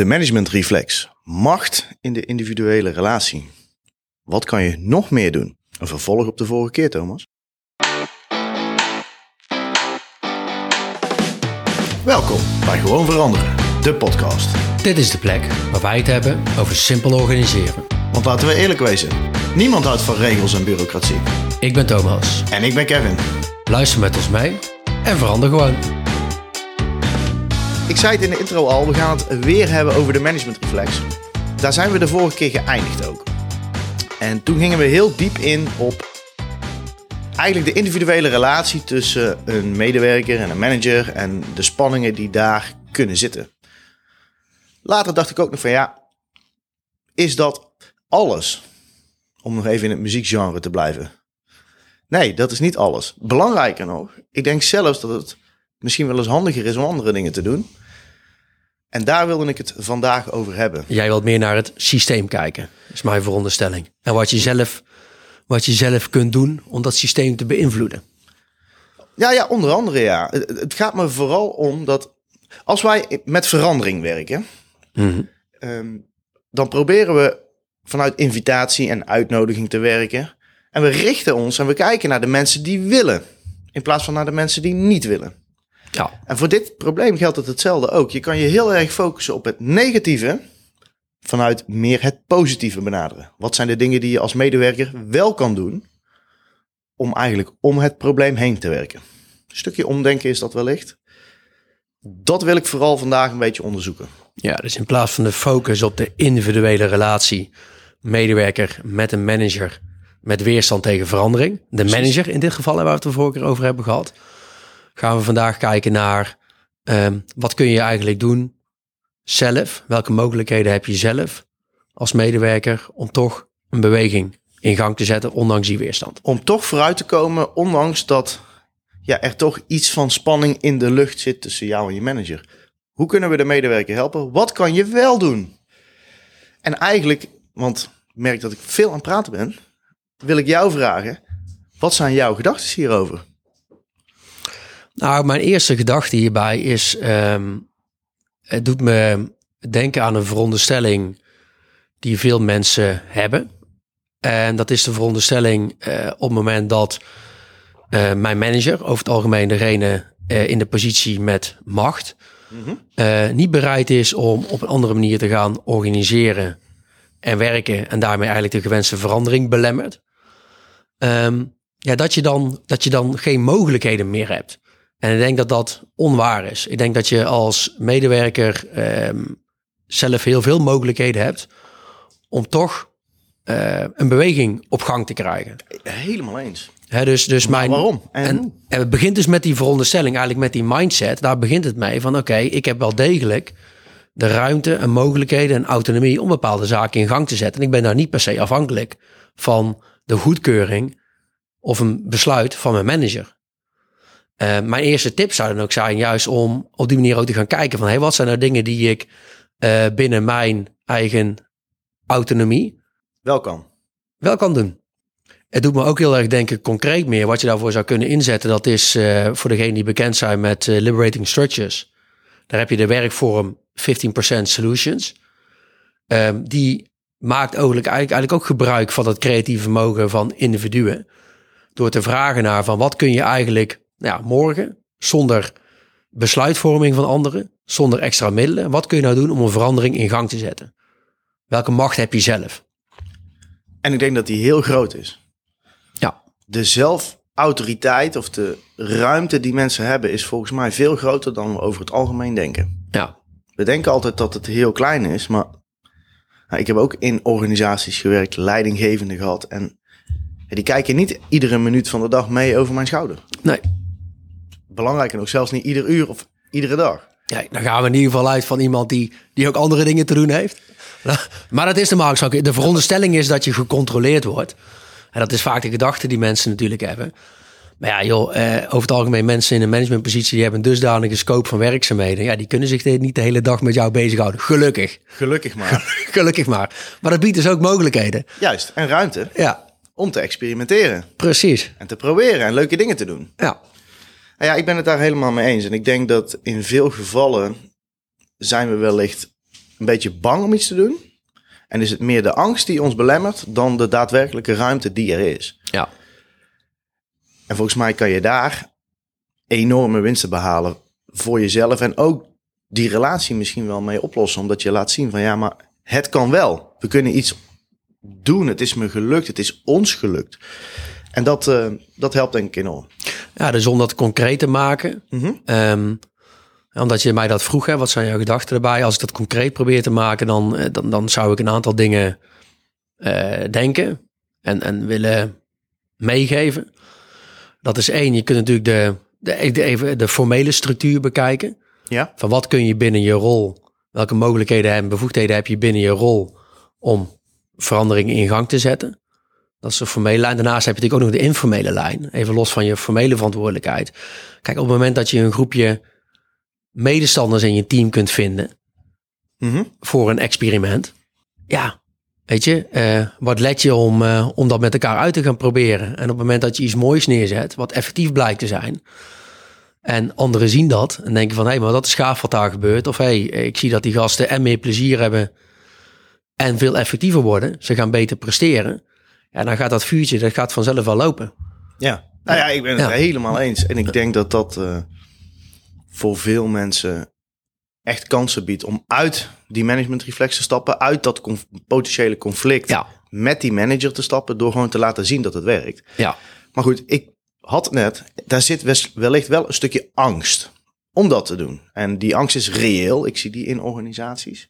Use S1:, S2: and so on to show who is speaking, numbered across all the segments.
S1: De managementreflex. Macht in de individuele relatie. Wat kan je nog meer doen? Een vervolg op de vorige keer, Thomas. Welkom bij Gewoon Veranderen, de podcast.
S2: Dit is de plek waar wij het hebben over simpel organiseren.
S1: Want laten we eerlijk wezen, niemand houdt van regels en bureaucratie.
S2: Ik ben Thomas.
S1: En ik ben Kevin.
S2: Luister met ons mee en verander gewoon.
S1: Ik zei het in de intro al, we gaan het weer hebben over de managementreflex. Daar zijn we de vorige keer geëindigd ook. En toen gingen we heel diep in op eigenlijk de individuele relatie tussen een medewerker en een manager en de spanningen die daar kunnen zitten. Later dacht ik ook nog van ja, is dat alles? Om nog even in het muziekgenre te blijven. Nee, dat is niet alles. Belangrijker nog, ik denk zelfs dat het misschien wel eens handiger is om andere dingen te doen. En daar wilde ik het vandaag over hebben.
S2: Jij wilt meer naar het systeem kijken, is mijn veronderstelling. En wat je zelf, wat je zelf kunt doen om dat systeem te beïnvloeden.
S1: Ja, ja, onder andere ja. Het, gaat me vooral om dat als wij met verandering werken, ehm, dan proberen we vanuit invitatie en uitnodiging te werken. En we richten ons en we kijken naar de mensen die willen, in plaats van naar de mensen die niet willen.
S2: Ja,
S1: En voor dit probleem geldt het hetzelfde ook. Je kan je heel erg focussen op het negatieve vanuit meer het positieve benaderen. Wat zijn de dingen die je als medewerker wel kan doen om eigenlijk om het probleem heen te werken? Een stukje omdenken is dat wellicht. Dat wil ik vooral vandaag een beetje onderzoeken.
S2: ja, dus in plaats van de focus op de individuele relatie, medewerker met een manager met weerstand tegen verandering, de manager in dit geval waar we het de vorige keer over hebben gehad, gaan we vandaag kijken naar ehm, wat kun je eigenlijk doen zelf, welke mogelijkheden heb je zelf als medewerker om toch een beweging in gang te zetten, ondanks die weerstand.
S1: Om toch vooruit te komen, ondanks dat ja, er toch iets van spanning in de lucht zit tussen jou en je manager. Hoe kunnen we de medewerker helpen? Wat kan je wel doen? En eigenlijk, want ik merk dat ik veel aan het praten ben, wil ik jou vragen: wat zijn jouw gedachten hierover?
S2: Nou, mijn eerste gedachte hierbij is, ehm, het doet me denken aan een veronderstelling die veel mensen hebben. En dat is de veronderstelling eh, op het moment dat eh, mijn manager, over het algemeen degene eh, in de positie met macht, eh, niet bereid is om op een andere manier te gaan organiseren en werken en daarmee eigenlijk de gewenste verandering belemmert. Ehm, ja, dat je, dan, dat je dan geen mogelijkheden meer hebt. En ik denk dat dat onwaar is. Ik denk dat je als medewerker ehm, zelf heel veel mogelijkheden hebt om toch eh, een beweging op gang te krijgen.
S1: Helemaal eens.
S2: Dus, dus mijn,
S1: waarom? En
S2: en het begint dus met die veronderstelling, eigenlijk met die mindset. Daar begint het mee van oké, ik heb wel degelijk de ruimte en mogelijkheden en autonomie om bepaalde zaken in gang te zetten. En ik ben daar niet per se afhankelijk van de goedkeuring of een besluit van mijn manager. Eh, mijn eerste tip zou dan ook zijn juist om op die manier ook te gaan kijken van hey, wat zijn nou dingen die ik eh, binnen mijn eigen autonomie
S1: Wel kan.
S2: wel kan doen. Het doet me ook heel erg denken concreet meer wat je daarvoor zou kunnen inzetten. Dat is eh, voor degenen die bekend zijn met Liberating Structures. Daar heb je de werkvorm 15% Solutions. Ehm, die maakt eigenlijk, eigenlijk, ook gebruik van het creatieve vermogen van individuen. Door te vragen naar van wat kun je eigenlijk ja, morgen zonder besluitvorming van anderen, zonder extra middelen. Wat kun je nou doen om een verandering in gang te zetten? Welke macht heb je zelf?
S1: En ik denk dat die heel groot is.
S2: Ja,
S1: De zelfautoriteit of de ruimte die mensen hebben is volgens mij veel groter dan we over het algemeen denken.
S2: ja,
S1: We denken altijd dat het heel klein is, maar nou, ik heb ook in organisaties gewerkt, leidinggevende gehad. En die kijken niet iedere minuut van de dag mee over mijn schouder.
S2: nee.
S1: Belangrijker nog, zelfs niet ieder uur of iedere dag.
S2: Ja, dan gaan we in ieder geval uit van iemand die, die ook andere dingen te doen heeft. Maar dat is de marktzaak. De veronderstelling is dat je gecontroleerd wordt. En dat is vaak de gedachte die mensen natuurlijk hebben. Maar ja, joh, eh, over het algemeen mensen in een managementpositie... die hebben een dusdanige scope van werkzaamheden. Ja, die kunnen zich niet de hele dag met jou bezighouden. Gelukkig.
S1: Gelukkig maar.
S2: Gelukkig maar. Maar dat biedt dus ook mogelijkheden.
S1: Juist, en ruimte
S2: Ja,
S1: om te experimenteren.
S2: precies.
S1: En te proberen en leuke dingen te doen.
S2: Ja,
S1: Nou ja, ik ben het daar helemaal mee eens. En ik denk dat in veel gevallen zijn we wellicht een beetje bang om iets te doen. En is het meer de angst die ons belemmert dan de daadwerkelijke ruimte die er is.
S2: Ja.
S1: En volgens mij kan je daar enorme winsten behalen voor jezelf en ook die relatie misschien wel mee oplossen. Omdat je laat zien van ja, maar het kan wel. We kunnen iets doen. Het is me gelukt. Het is ons gelukt. En dat, uh, dat helpt denk ik enorm.
S2: Ja, dus om dat concreet te maken.
S1: Mm
S2: um, omdat je mij dat vroeg, hè, wat zijn jouw gedachten erbij? Als ik dat concreet probeer te maken, dan, eh, dan, dan zou ik een aantal dingen uh, denken en, en willen meegeven. Dat is één, je kunt natuurlijk de, de, de, even de formele structuur bekijken.
S1: Ja.
S2: Van wat kun je binnen je rol, welke mogelijkheden en bevoegdheden heb je binnen je rol om veranderingen in gang te zetten. Dat is de formele lijn. Daarnaast heb je natuurlijk ook nog de informele lijn. Even los van je formele verantwoordelijkheid. Kijk, op het moment dat je een groepje medestanders in je team kunt vinden
S1: Mhm.
S2: voor een experiment. Ja, weet je, eh, wat let je om, eh, om dat met elkaar uit te gaan proberen? En op het moment dat je iets moois neerzet, wat effectief blijkt te zijn, en anderen zien dat en denken van, hé, hey, maar dat is gaaf wat daar gebeurt. Of hé, hey, ik zie dat die gasten en meer plezier hebben en veel effectiever worden. Ze gaan beter presteren. Ja, dan gaat dat vuurtje, dat gaat vanzelf wel lopen.
S1: Ja, nou ja, ik ben het
S2: Ja.
S1: helemaal eens. En ik denk dat dat eh, voor veel mensen echt kansen biedt om uit die managementreflex te stappen, uit dat conf- potentiële conflict
S2: Ja,
S1: met die manager te stappen, door gewoon te laten zien dat het werkt.
S2: ja,
S1: Maar goed, ik had net, daar zit wellicht wel een stukje angst om dat te doen. En die angst is reëel. Ik zie die in organisaties.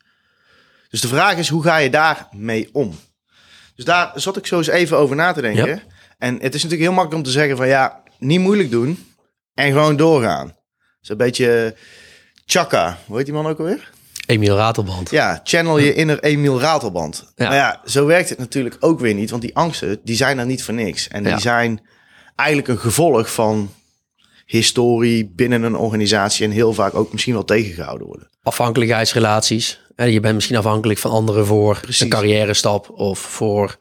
S1: Dus de vraag is, hoe ga je daar mee om? Dus daar zat ik zo eens even over na te denken.
S2: Ja.
S1: En het is natuurlijk heel makkelijk om te zeggen van ja, niet moeilijk doen en gewoon doorgaan. Is een beetje chaka. Hoe heet die man ook alweer?
S2: Emiel Ratelband.
S1: Ja, channel je inner Emiel Ratelband.
S2: Ja.
S1: Maar ja, zo werkt het natuurlijk ook weer niet. Want die angsten, die zijn er niet voor niks. En die
S2: Ja.
S1: zijn eigenlijk een gevolg van historie binnen een organisatie. En heel vaak ook misschien wel tegengehouden worden.
S2: Afhankelijkheidsrelaties. Je bent misschien afhankelijk van anderen voor
S1: Precies.
S2: een carrière stap of voor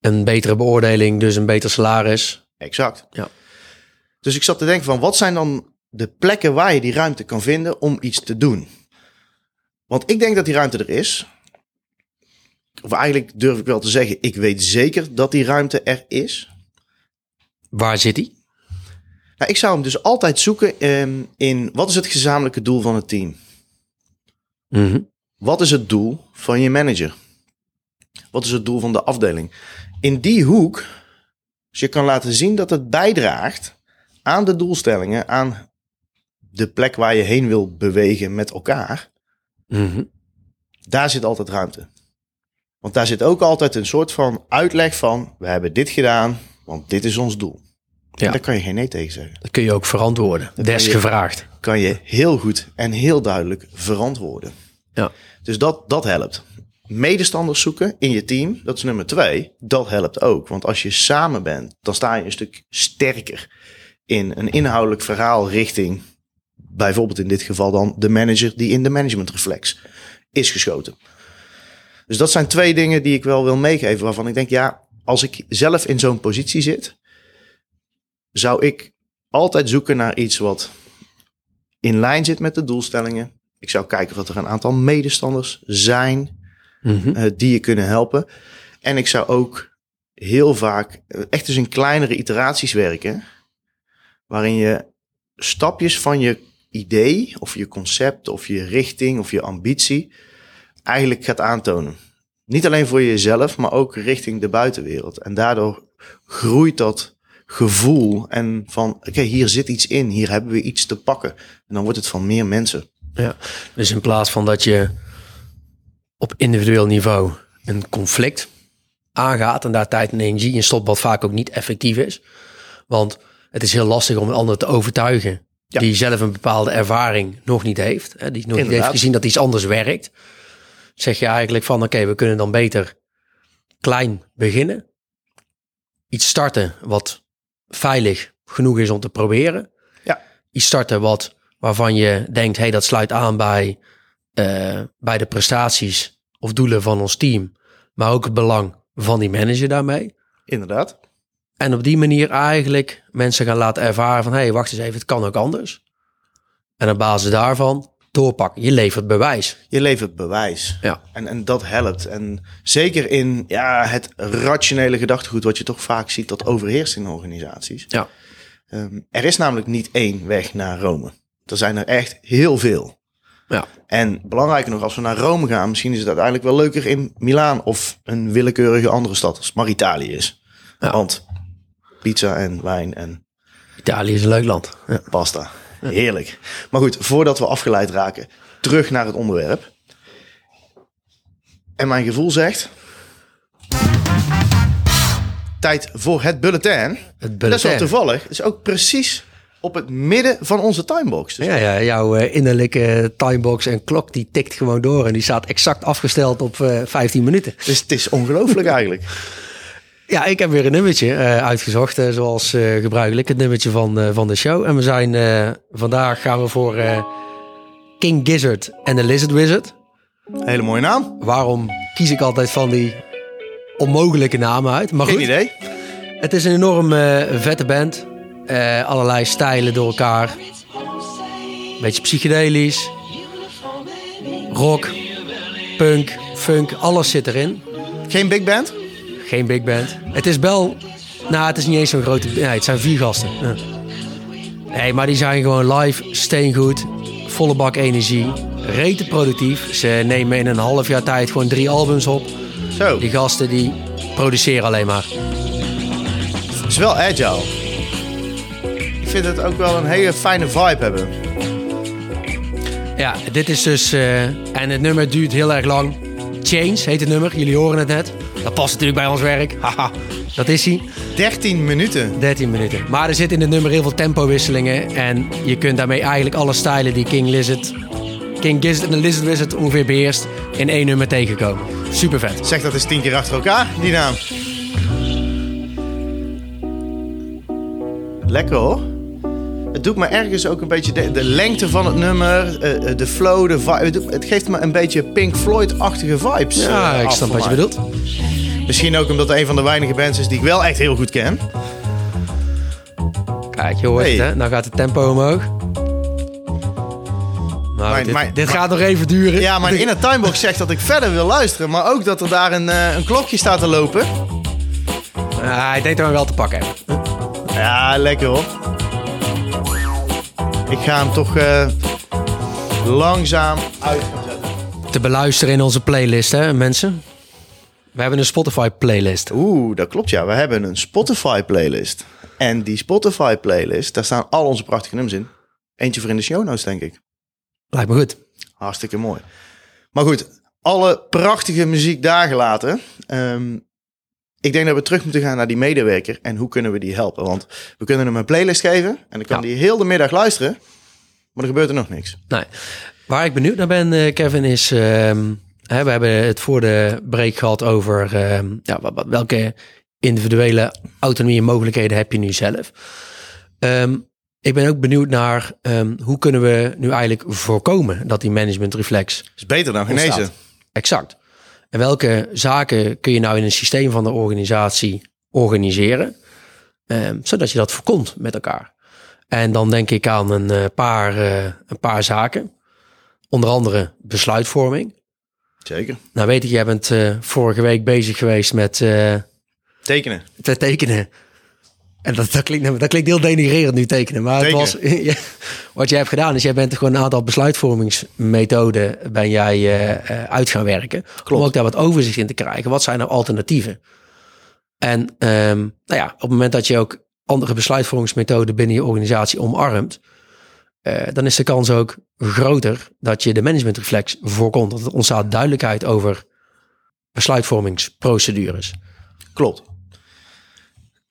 S2: een betere beoordeling, dus een beter salaris.
S1: Exact.
S2: Ja.
S1: Dus ik zat te denken van, wat zijn dan de plekken waar je die ruimte kan vinden om iets te doen? Want ik denk dat die ruimte er is. Of eigenlijk durf ik wel te zeggen, ik weet zeker dat die ruimte er is.
S2: Waar zit die?
S1: Nou, ik zou hem dus altijd zoeken ehm, in wat is het gezamenlijke doel van het team?
S2: Mhm.
S1: Wat is het doel van je manager? Wat is het doel van de afdeling? In die hoek, als je kan laten zien dat het bijdraagt aan de doelstellingen, aan de plek waar je heen wil bewegen met elkaar,
S2: Mhm.
S1: daar zit altijd ruimte. Want daar zit ook altijd een soort van uitleg van, we hebben dit gedaan, want dit is ons doel.
S2: Ja.
S1: Daar kan je geen nee tegen zeggen.
S2: Dat kun je ook verantwoorden. Desgevraagd.
S1: kan je heel goed en heel duidelijk verantwoorden.
S2: Ja.
S1: Dus dat, dat helpt. Medestanders zoeken in je team, dat is nummer twee. Dat helpt ook. Want als je samen bent, dan sta je een stuk sterker in een inhoudelijk verhaal richting, bijvoorbeeld in dit geval dan de manager die in de managementreflex is geschoten. Dus dat zijn twee dingen die ik wel wil meegeven, waarvan ik denk, ja, als ik zelf in zo'n positie zit, zou ik altijd zoeken naar iets wat in lijn zit met de doelstellingen. Ik zou kijken of er een aantal medestanders zijn
S2: Mhm.
S1: eh, die je kunnen helpen. En ik zou ook heel vaak eh, echt eens in kleinere iteraties werken. Waarin je stapjes van je idee of je concept of je richting of je ambitie eigenlijk gaat aantonen. Niet alleen voor jezelf, maar ook richting de buitenwereld. En daardoor groeit dat gevoel en van, oké, hier zit iets in, hier hebben we iets te pakken. En dan wordt het van meer mensen.
S2: Ja. Dus in plaats van dat je op individueel niveau een conflict aangaat en daar tijd en energie in stopt, wat vaak ook niet effectief is. Want het is heel lastig om een ander te overtuigen
S1: Ja.
S2: die zelf een bepaalde ervaring nog niet heeft. Hè, die nog niet heeft gezien dat iets anders werkt. Zeg je eigenlijk van oké, we kunnen dan beter klein beginnen. Iets starten wat veilig genoeg is om te proberen.
S1: Ja.
S2: Iets starten wat, waarvan je denkt, hey, dat sluit aan bij, eh, bij de prestaties of doelen van ons team. Maar ook het belang van die manager daarmee.
S1: Inderdaad.
S2: En op die manier eigenlijk mensen gaan laten ervaren van... hé, hey, wacht eens even, het kan ook anders. En op basis daarvan doorpakken. Je levert bewijs.
S1: Je levert bewijs.
S2: Ja.
S1: En, en dat helpt. En zeker in ja, het rationele gedachtegoed, wat je toch vaak ziet dat overheerst in organisaties.
S2: Ja.
S1: Ehm, er is namelijk niet één weg naar Rome. Er zijn er echt heel veel.
S2: Ja.
S1: En belangrijker nog, als we naar Rome gaan, misschien is het uiteindelijk wel leuker in Milaan of een willekeurige andere stad, als het maar Italië is.
S2: Ja.
S1: Want pizza en wijn en
S2: Italië is een leuk land. Ja.
S1: pasta. Heerlijk. Maar goed, voordat we afgeleid raken, terug naar het onderwerp. En mijn gevoel zegt. Tijd voor het bulletin.
S2: Het
S1: Dat is wel
S2: bulletin.
S1: toevallig. Het is ook precies op het midden van onze timebox. Dus
S2: Ja, ja, jouw eh, innerlijke timebox en klok die tikt gewoon door. En die staat exact afgesteld op eh 15 minuten.
S1: Dus het is ongelooflijk eigenlijk.
S2: Ja, ik heb weer een nummertje eh, uitgezocht, zoals gebruikelijk. Het nummertje van, van de show. En we zijn vandaag gaan we voor King Gizzard en de Lizard Wizard.
S1: Hele mooie naam.
S2: Waarom kies ik altijd van die onmogelijke namen uit? Maar
S1: Geen
S2: goed,
S1: idee.
S2: het is een enorm vette band. Eh, allerlei stijlen door elkaar. Beetje psychedelisch. Rock, punk, funk, alles zit erin.
S1: Geen big band?
S2: Geen big band. Het is wel... Nou, het is niet eens zo'n grote... Nee, het zijn vier gasten. Ja. Nee, maar die zijn gewoon live, steengoed, volle bak energie, rete productief. Ze nemen in een half jaar tijd gewoon drie albums op.
S1: Zo.
S2: Die gasten die produceren alleen maar.
S1: Het is wel agile. Ik vind het ook wel een hele fijne vibe hebben.
S2: Ja, dit is dus... eh, en het nummer duurt heel erg lang. Chains heet het nummer, jullie horen het net. Dat past natuurlijk bij ons werk. Haha, dat is hij.
S1: 13 minuten.
S2: 13 minuten. Maar er zit in het nummer heel veel tempowisselingen. En je kunt daarmee eigenlijk alle stijlen die King Lizard, King Gizzard en de Lizard Wizard ongeveer beheerst in één nummer tegenkomen. Super vet.
S1: Zeg dat eens tien keer achter elkaar, die naam. Lekker hoor. Het doet me ergens ook een beetje de, de lengte van het nummer, eh, eh, de flow, de vibe. Het, het geeft me een beetje Pink Floyd-achtige vibes.
S2: Ja,
S1: eh,
S2: ik snap wat je bedoelt.
S1: Misschien ook omdat het een van de weinige bands is die ik wel echt heel goed ken.
S2: Kijk, je hoort
S1: Hey.
S2: het hè. Nou gaat het tempo omhoog. Nou,
S1: Mijn-
S2: dit,
S1: mijn-
S2: dit
S1: mijn-
S2: gaat nog even duren.
S1: Ja, mijn inner timebox zegt dat ik verder wil luisteren, maar ook dat er daar een, een klokje staat te lopen.
S2: Ah, ik denk dat we wel te pakken hebben.
S1: Ja, lekker hoor. Ik ga hem toch eh, langzaam uit gaan zetten.
S2: Te beluisteren in onze playlist hè, mensen. We hebben een Spotify playlist.
S1: Oeh, dat klopt ja. We hebben een Spotify playlist. En die Spotify playlist, daar staan al onze prachtige nummers in. Eentje voor in de show notes, denk ik.
S2: Lijkt me goed.
S1: Hartstikke mooi. Maar goed, alle prachtige muziek daar gelaten. Ehm, ik denk dat we terug moeten gaan naar die medewerker. En hoe kunnen we die helpen? Want we kunnen hem een playlist geven. En dan kan
S2: Ja.
S1: die heel de middag luisteren. Maar er gebeurt er nog niks.
S2: Nee. Waar ik benieuwd naar ben, eh, Kevin, is... ehm, hè, we hebben het voor de break gehad over... ehm, ja, wat- wat- welke individuele autonomie en mogelijkheden heb je nu zelf. Ehm, ik ben ook benieuwd naar... hoe kunnen we nu eigenlijk voorkomen dat die management reflex
S1: is beter dan genezen.
S2: Exact. En welke zaken kun je nou in een systeem van de organisatie organiseren, ehm, zodat je dat voorkomt met elkaar? En dan denk ik aan een, eh, paar, eh, een paar zaken. Onder andere besluitvorming.
S1: Zeker.
S2: Nou weet ik, jij bent eh, vorige week bezig geweest met eh,
S1: Tekenen.
S2: te tekenen. En dat, dat, klinkt, dat klinkt heel denigrerend nu tekenen. Maar het was, ja, wat jij hebt gedaan is, jij bent gewoon een aantal besluitvormingsmethoden ben jij eh, eh, uit gaan werken. Om ook daar wat overzicht in te krijgen. Wat zijn nou alternatieven? En ehm, nou ja, op het moment dat je ook andere besluitvormingsmethoden binnen je organisatie omarmt, eh, dan is de kans ook groter dat je de managementreflex voorkomt. Dat er ontstaat duidelijkheid over besluitvormingsprocedures.
S1: Klopt.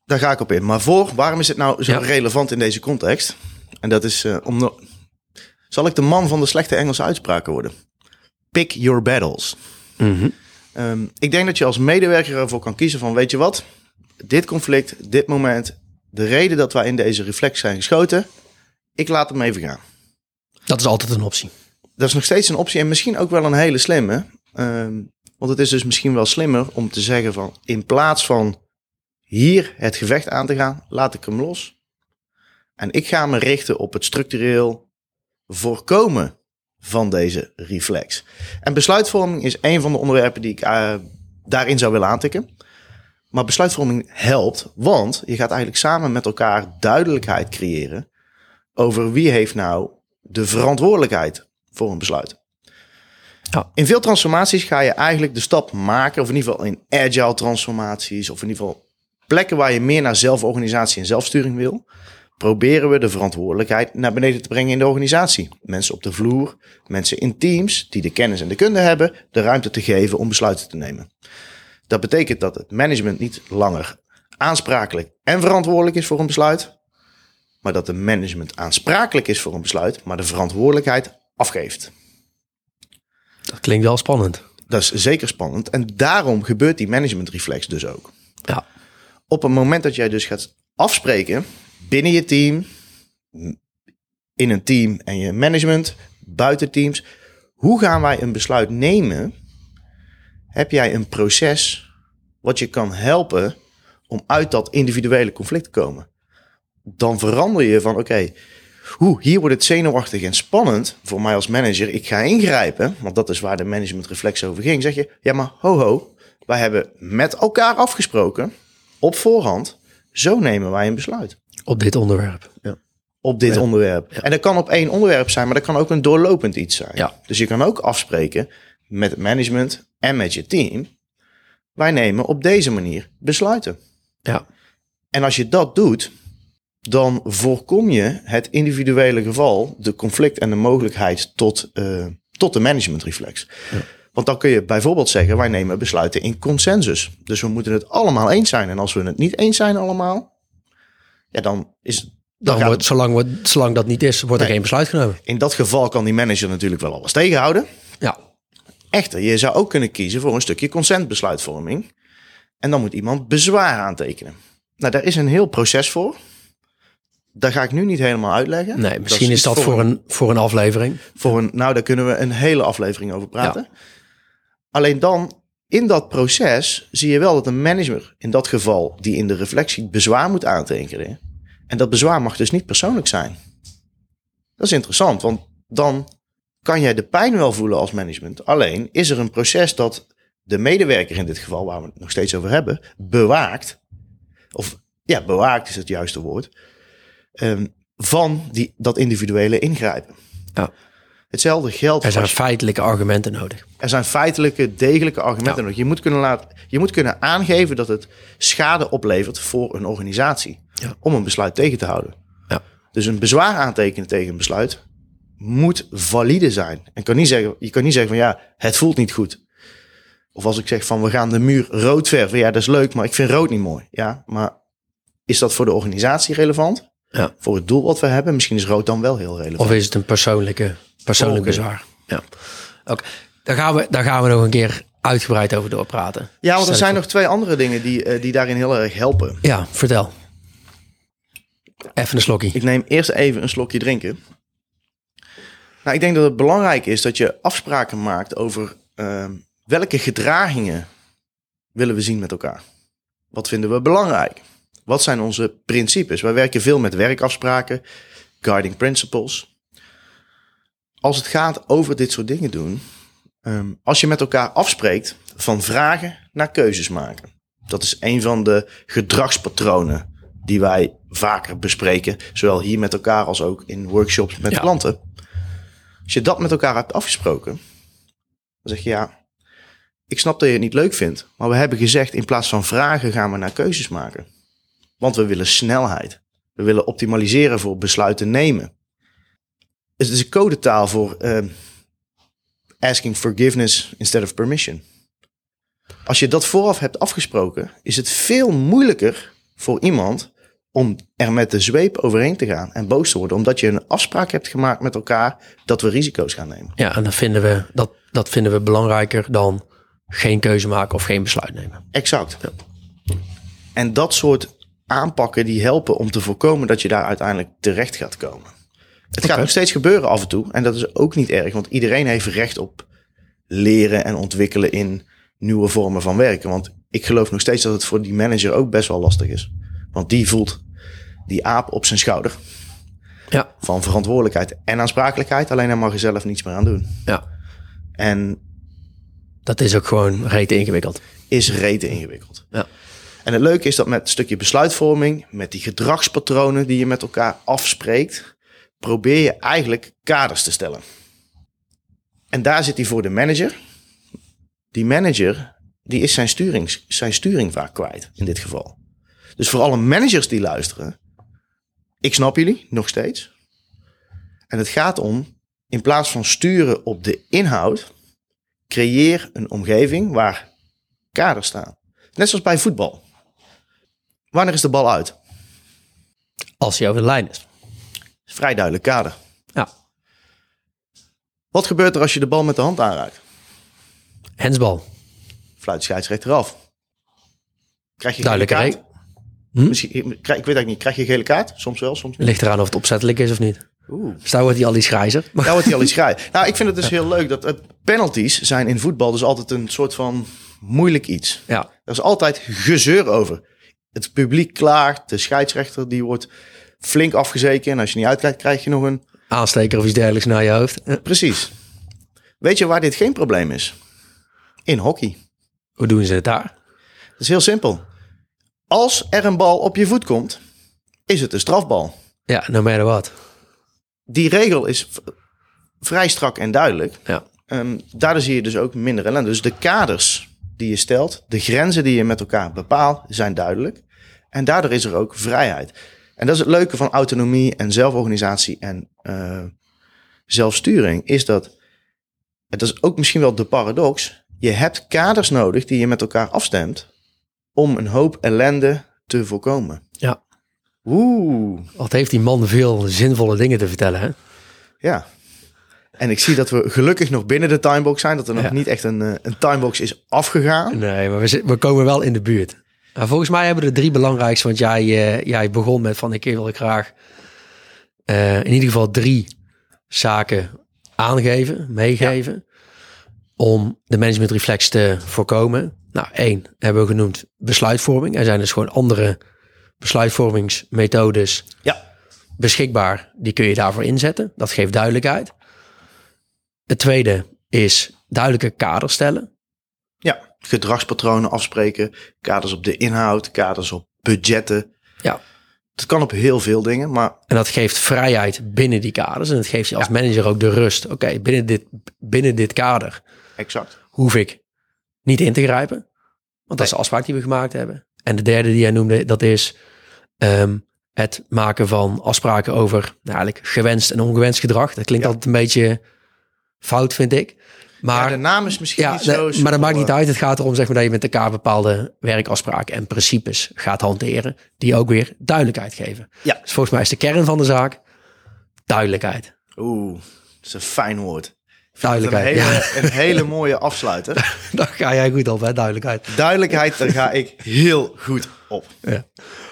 S1: Daar ga ik op in. Maar voor, waarom is het nou zo
S2: Ja.
S1: relevant in deze context? En dat is eh, om... Zal ik de man van de slechte Engelse uitspraken worden? Pick your battles. Ehm, ik denk dat je als medewerker ervoor kan kiezen van, weet je wat? Dit conflict, dit moment, de reden dat wij in deze reflex zijn geschoten, ik laat hem even gaan.
S2: Dat is altijd een optie.
S1: Dat is nog steeds een optie en misschien ook wel een hele slimme. Ehm, want het is dus misschien wel slimmer om te zeggen van, in plaats van hier het gevecht aan te gaan, laat ik hem los. En ik ga me richten op het structureel voorkomen van deze reflex. En besluitvorming is een van de onderwerpen die ik uh, daarin zou willen aantikken. Maar besluitvorming helpt, want je gaat eigenlijk samen met elkaar duidelijkheid creëren over wie heeft nou de verantwoordelijkheid voor een besluit. Ja. In veel transformaties ga je eigenlijk de stap maken, of in ieder geval in agile transformaties, of in ieder geval plekken waar je meer naar zelforganisatie en zelfsturing wil, proberen we de verantwoordelijkheid naar beneden te brengen in de organisatie. Mensen op de vloer, mensen in teams die de kennis en de kunde hebben, de ruimte te geven om besluiten te nemen. Dat betekent dat het management niet langer aansprakelijk en verantwoordelijk is voor een besluit, maar dat de management aansprakelijk is voor een besluit, maar de verantwoordelijkheid afgeeft.
S2: Dat klinkt wel spannend.
S1: Dat is zeker spannend. En daarom gebeurt die managementreflex dus ook.
S2: Ja.
S1: Op het moment dat jij dus gaat afspreken binnen je team, in een team en je management, buiten teams, hoe gaan wij een besluit nemen? Heb jij een proces wat je kan helpen om uit dat individuele conflict te komen? Dan verander je van oké, hoe, hier wordt het zenuwachtig en spannend voor mij als manager. Ik ga ingrijpen, want dat is waar de managementreflex over ging. Zeg je, ja maar ho ho, wij hebben met elkaar afgesproken, op voorhand, zo nemen wij een besluit.
S2: Op dit onderwerp.
S1: Ja. Op dit onderwerp. En dat kan op één onderwerp zijn, maar dat kan ook een doorlopend iets zijn.
S2: Ja.
S1: Dus je kan ook afspreken met het management en met je team. Wij nemen op deze manier besluiten.
S2: Ja.
S1: En als je dat doet, dan voorkom je het individuele geval, de conflict en de mogelijkheid tot, uh, tot de managementreflex. Ja. Want dan kun je bijvoorbeeld zeggen, wij nemen besluiten in consensus. Dus we moeten het allemaal eens zijn. En als we het niet eens zijn allemaal, ja, dan is
S2: dan, wordt, zolang, we, zolang dat niet is, wordt er geen besluit genomen.
S1: In dat geval kan die manager natuurlijk wel alles tegenhouden.
S2: Ja.
S1: Echter, je zou ook kunnen kiezen voor een stukje consentbesluitvorming. En dan moet iemand bezwaar aantekenen. Nou, daar is een heel proces voor. Daar ga ik nu niet helemaal uitleggen.
S2: Nee, misschien is, dat voor een, voor een aflevering.
S1: Voor een, nou, daar kunnen we een hele aflevering over praten. Alleen dan, in dat proces, zie je wel dat een manager, in dat geval, die in de reflectie bezwaar moet aantekenen. En dat bezwaar mag dus niet persoonlijk zijn. Dat is interessant, want dan kan jij de pijn wel voelen als management. Alleen is er een proces dat de medewerker in dit geval, waar we het nog steeds over hebben, bewaakt. Of ja, bewaakt is het juiste woord Ehm, van die, dat individuele ingrijpen.
S2: Ja.
S1: Hetzelfde geldt.
S2: Er zijn feitelijke argumenten nodig.
S1: Er zijn feitelijke, degelijke argumenten nodig. Je moet, kunnen laten, je moet kunnen aangeven dat het schade oplevert voor een organisatie.
S2: Ja.
S1: Om een besluit tegen te houden.
S2: Ja.
S1: Dus een bezwaar aantekenen tegen een besluit moet valide zijn. En kan niet zeggen, je kan niet zeggen van ja, het voelt niet goed. Of als ik zeg van we gaan de muur rood verven. Ja, dat is leuk, maar ik vind rood niet mooi. Ja, maar is dat voor de organisatie relevant?
S2: Ja.
S1: Voor het doel wat we hebben. Misschien is rood dan wel heel relevant.
S2: Of is het een persoonlijke, persoonlijk bezwaar? Ja. Oké, daar, gaan we, daar gaan we nog een keer uitgebreid over doorpraten.
S1: Ja, want er zijn nog twee andere dingen die, uh, die daarin heel erg helpen.
S2: Ja, vertel. Even een slokje.
S1: Ik neem eerst even een slokje drinken. Nou, ik denk dat het belangrijk is dat je afspraken maakt over uh, welke gedragingen willen we zien met elkaar. Wat vinden we belangrijk? Wat zijn onze principes? Wij werken veel met werkafspraken, guiding principles. Als het gaat over dit soort dingen doen, ehm, als je met elkaar afspreekt van vragen naar keuzes maken. Dat is een van de gedragspatronen die wij vaker bespreken, zowel hier met elkaar als ook in workshops met klanten. Als je dat met elkaar hebt afgesproken, dan zeg je ja, ik snap dat je het niet leuk vindt, maar we hebben gezegd in plaats van vragen gaan we naar keuzes maken. Want we willen snelheid. We willen optimaliseren voor besluiten nemen. Het is een codetaal voor uh, asking forgiveness instead of permission. Als je dat vooraf hebt afgesproken, is het veel moeilijker voor iemand om er met de zweep overheen te gaan en boos te worden, omdat je een afspraak hebt gemaakt met elkaar dat we risico's gaan nemen.
S2: Ja, en dat vinden we, dat, dat vinden we belangrijker dan geen keuze maken of geen besluit nemen.
S1: Exact. Ja. En dat soort aanpakken die helpen om te voorkomen dat je daar uiteindelijk terecht gaat komen. Het gaat nog steeds gebeuren af en toe. En dat is ook niet erg, want iedereen heeft recht op leren en ontwikkelen in nieuwe vormen van werken. Want ik geloof nog steeds dat het voor die manager ook best wel lastig is. Want die voelt die aap op zijn schouder.
S2: Ja,
S1: van verantwoordelijkheid en aansprakelijkheid. Alleen daar mag je zelf niets meer aan doen.
S2: ja.
S1: En
S2: Dat is ook gewoon rete ingewikkeld.
S1: is rete ingewikkeld.
S2: Ja.
S1: En het leuke is dat met een stukje besluitvorming, met die gedragspatronen die je met elkaar afspreekt, probeer je eigenlijk kaders te stellen. En daar zit hij voor de manager. Die manager, die is zijn, sturings, zijn sturing vaak kwijt in dit geval. Dus voor alle managers die luisteren, ik snap jullie nog steeds. En het gaat om, in plaats van sturen op de inhoud, creëer een omgeving waar kaders staan. Net zoals bij voetbal. Wanneer is de bal uit?
S2: Als hij over de lijn is.
S1: Vrij duidelijk kader.
S2: Ja.
S1: Wat gebeurt er als je de bal met de hand aanraakt?
S2: Hensbal.
S1: Fluit scheidsrechter af. Krijg je
S2: Duidelijke
S1: gele kaart?
S2: Hm?
S1: Misschien, ik weet eigenlijk niet. Krijg je gele kaart? Soms wel, soms niet.
S2: Ligt eraan of het opzettelijk is of niet.
S1: Oeh.
S2: Dus daar wordt hij al iets grijzer.
S1: Daar wordt hij al iets graai. Nou, ik vind het dus heel leuk dat penalties zijn in voetbal dus altijd een soort van moeilijk iets.
S2: ja,
S1: Er is altijd gezeur over. Het publiek klaagt, de scheidsrechter die wordt flink afgezeken. En als je niet uitkijkt, krijg je nog een...
S2: aansteker of iets dergelijks naar je hoofd. Eh,
S1: Precies. Weet je waar dit geen probleem is? In hockey.
S2: Hoe doen ze het daar?
S1: Het is heel simpel. Als er een bal op je voet komt, is het een strafbal.
S2: Ja, no matter what.
S1: Die regel is vrij strak en duidelijk.
S2: Ja,
S1: Ehm, daardoor zie je dus ook minder ellende. Dus de kaders die je stelt, de grenzen die je met elkaar bepaalt, zijn duidelijk. En daardoor is er ook vrijheid. En dat is het leuke van autonomie en zelforganisatie en eh, zelfsturing, is dat, het is ook misschien wel de paradox, je hebt kaders nodig die je met elkaar afstemt om een hoop ellende te voorkomen.
S2: ja.
S1: Oeh,
S2: Wat heeft die man veel zinvolle dingen te vertellen, hè?
S1: ja. En ik zie dat we gelukkig nog binnen de timebox zijn, dat er nog
S2: Ja.
S1: niet echt een, eh, een timebox is afgegaan.
S2: Nee, maar we, we komen wel in de buurt. Maar volgens mij hebben we de drie belangrijkste, want jij, eh, jij begon met van ik wil ik graag eh, in ieder geval drie zaken aangeven, meegeven, om de managementreflex te voorkomen. Nou, één hebben we genoemd besluitvorming. Er zijn dus gewoon andere besluitvormingsmethodes
S1: Ja,
S2: beschikbaar. Die kun je daarvoor inzetten. Dat geeft duidelijkheid. Het tweede is duidelijke kaders stellen.
S1: Gedragspatronen afspreken, kaders op de inhoud, kaders op budgetten.
S2: Ja,
S1: Het kan op heel veel dingen, maar
S2: En dat geeft vrijheid binnen die kaders. En het geeft je als manager ook de rust. Oké, binnen, dit, binnen dit kader
S1: exact.
S2: hoef ik niet in te grijpen. Want dat is de afspraak die we gemaakt hebben. En de derde die jij noemde, dat is ehm, het maken van afspraken over nou, eigenlijk gewenst en ongewenst gedrag. Dat klinkt
S1: Ja.
S2: altijd een beetje fout, vind ik. Maar
S1: ja, de naam is misschien
S2: Ja,
S1: niet zo...
S2: maar dat maakt niet
S1: eh.
S2: uit. Het gaat erom zeg maar, dat je met elkaar bepaalde werkafspraken en principes gaat hanteren. Die ook weer duidelijkheid geven.
S1: Ja.
S2: Dus volgens mij is de kern van de zaak duidelijkheid.
S1: Oeh, dat is een fijn woord. Een
S2: Duidelijkheid.
S1: hele,
S2: Ja,
S1: een hele mooie afsluiter.
S2: daar ga jij goed op, hè? Duidelijkheid.
S1: Duidelijkheid, daar ga ik heel goed op.
S2: Ja.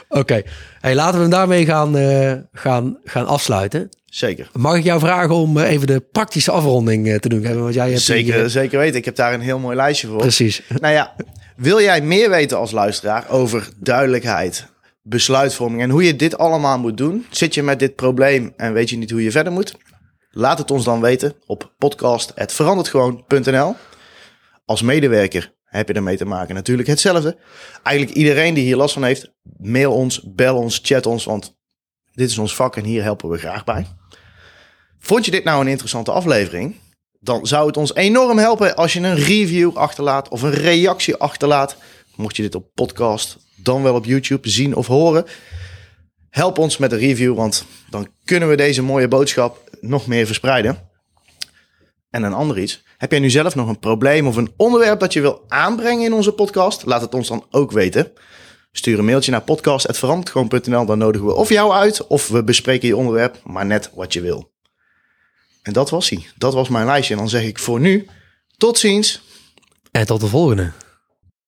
S2: Oké, hey, laten we hem daarmee gaan, eh, gaan, gaan afsluiten.
S1: Zeker.
S2: Mag ik jou vragen om eh, even de praktische afronding eh, te doen? Want jij hebt die,
S1: Zeker,
S2: eh,
S1: zeker weten. Ik heb daar een heel mooi lijstje voor.
S2: precies.
S1: Nou ja, wil jij meer weten als luisteraar over duidelijkheid, besluitvorming en hoe je dit allemaal moet doen? Zit je met dit probleem en weet je niet hoe je verder moet? Laat het ons dan weten op podcast.veranderdgewoon.nl. Als medewerker heb je ermee te maken natuurlijk hetzelfde. Eigenlijk iedereen die hier last van heeft, mail ons, bel ons, chat ons, want dit is ons vak en hier helpen we graag bij. Vond je dit nou een interessante aflevering? Dan zou het ons enorm helpen als je een review achterlaat of een reactie achterlaat. Mocht je dit op podcast, dan wel op YouTube zien of horen. Help ons met een review, want dan kunnen we deze mooie boodschap nog meer verspreiden. En een ander iets. Heb jij nu zelf nog een probleem of een onderwerp dat je wil aanbrengen in onze podcast? Laat het ons dan ook weten. Stuur een mailtje naar podcast.veranderdgewoon.nl. Dan nodigen we of jou uit of we bespreken je onderwerp, maar net wat je wil. En dat was hij. Dat was mijn lijstje. En dan zeg ik voor nu tot ziens.
S2: En tot de volgende.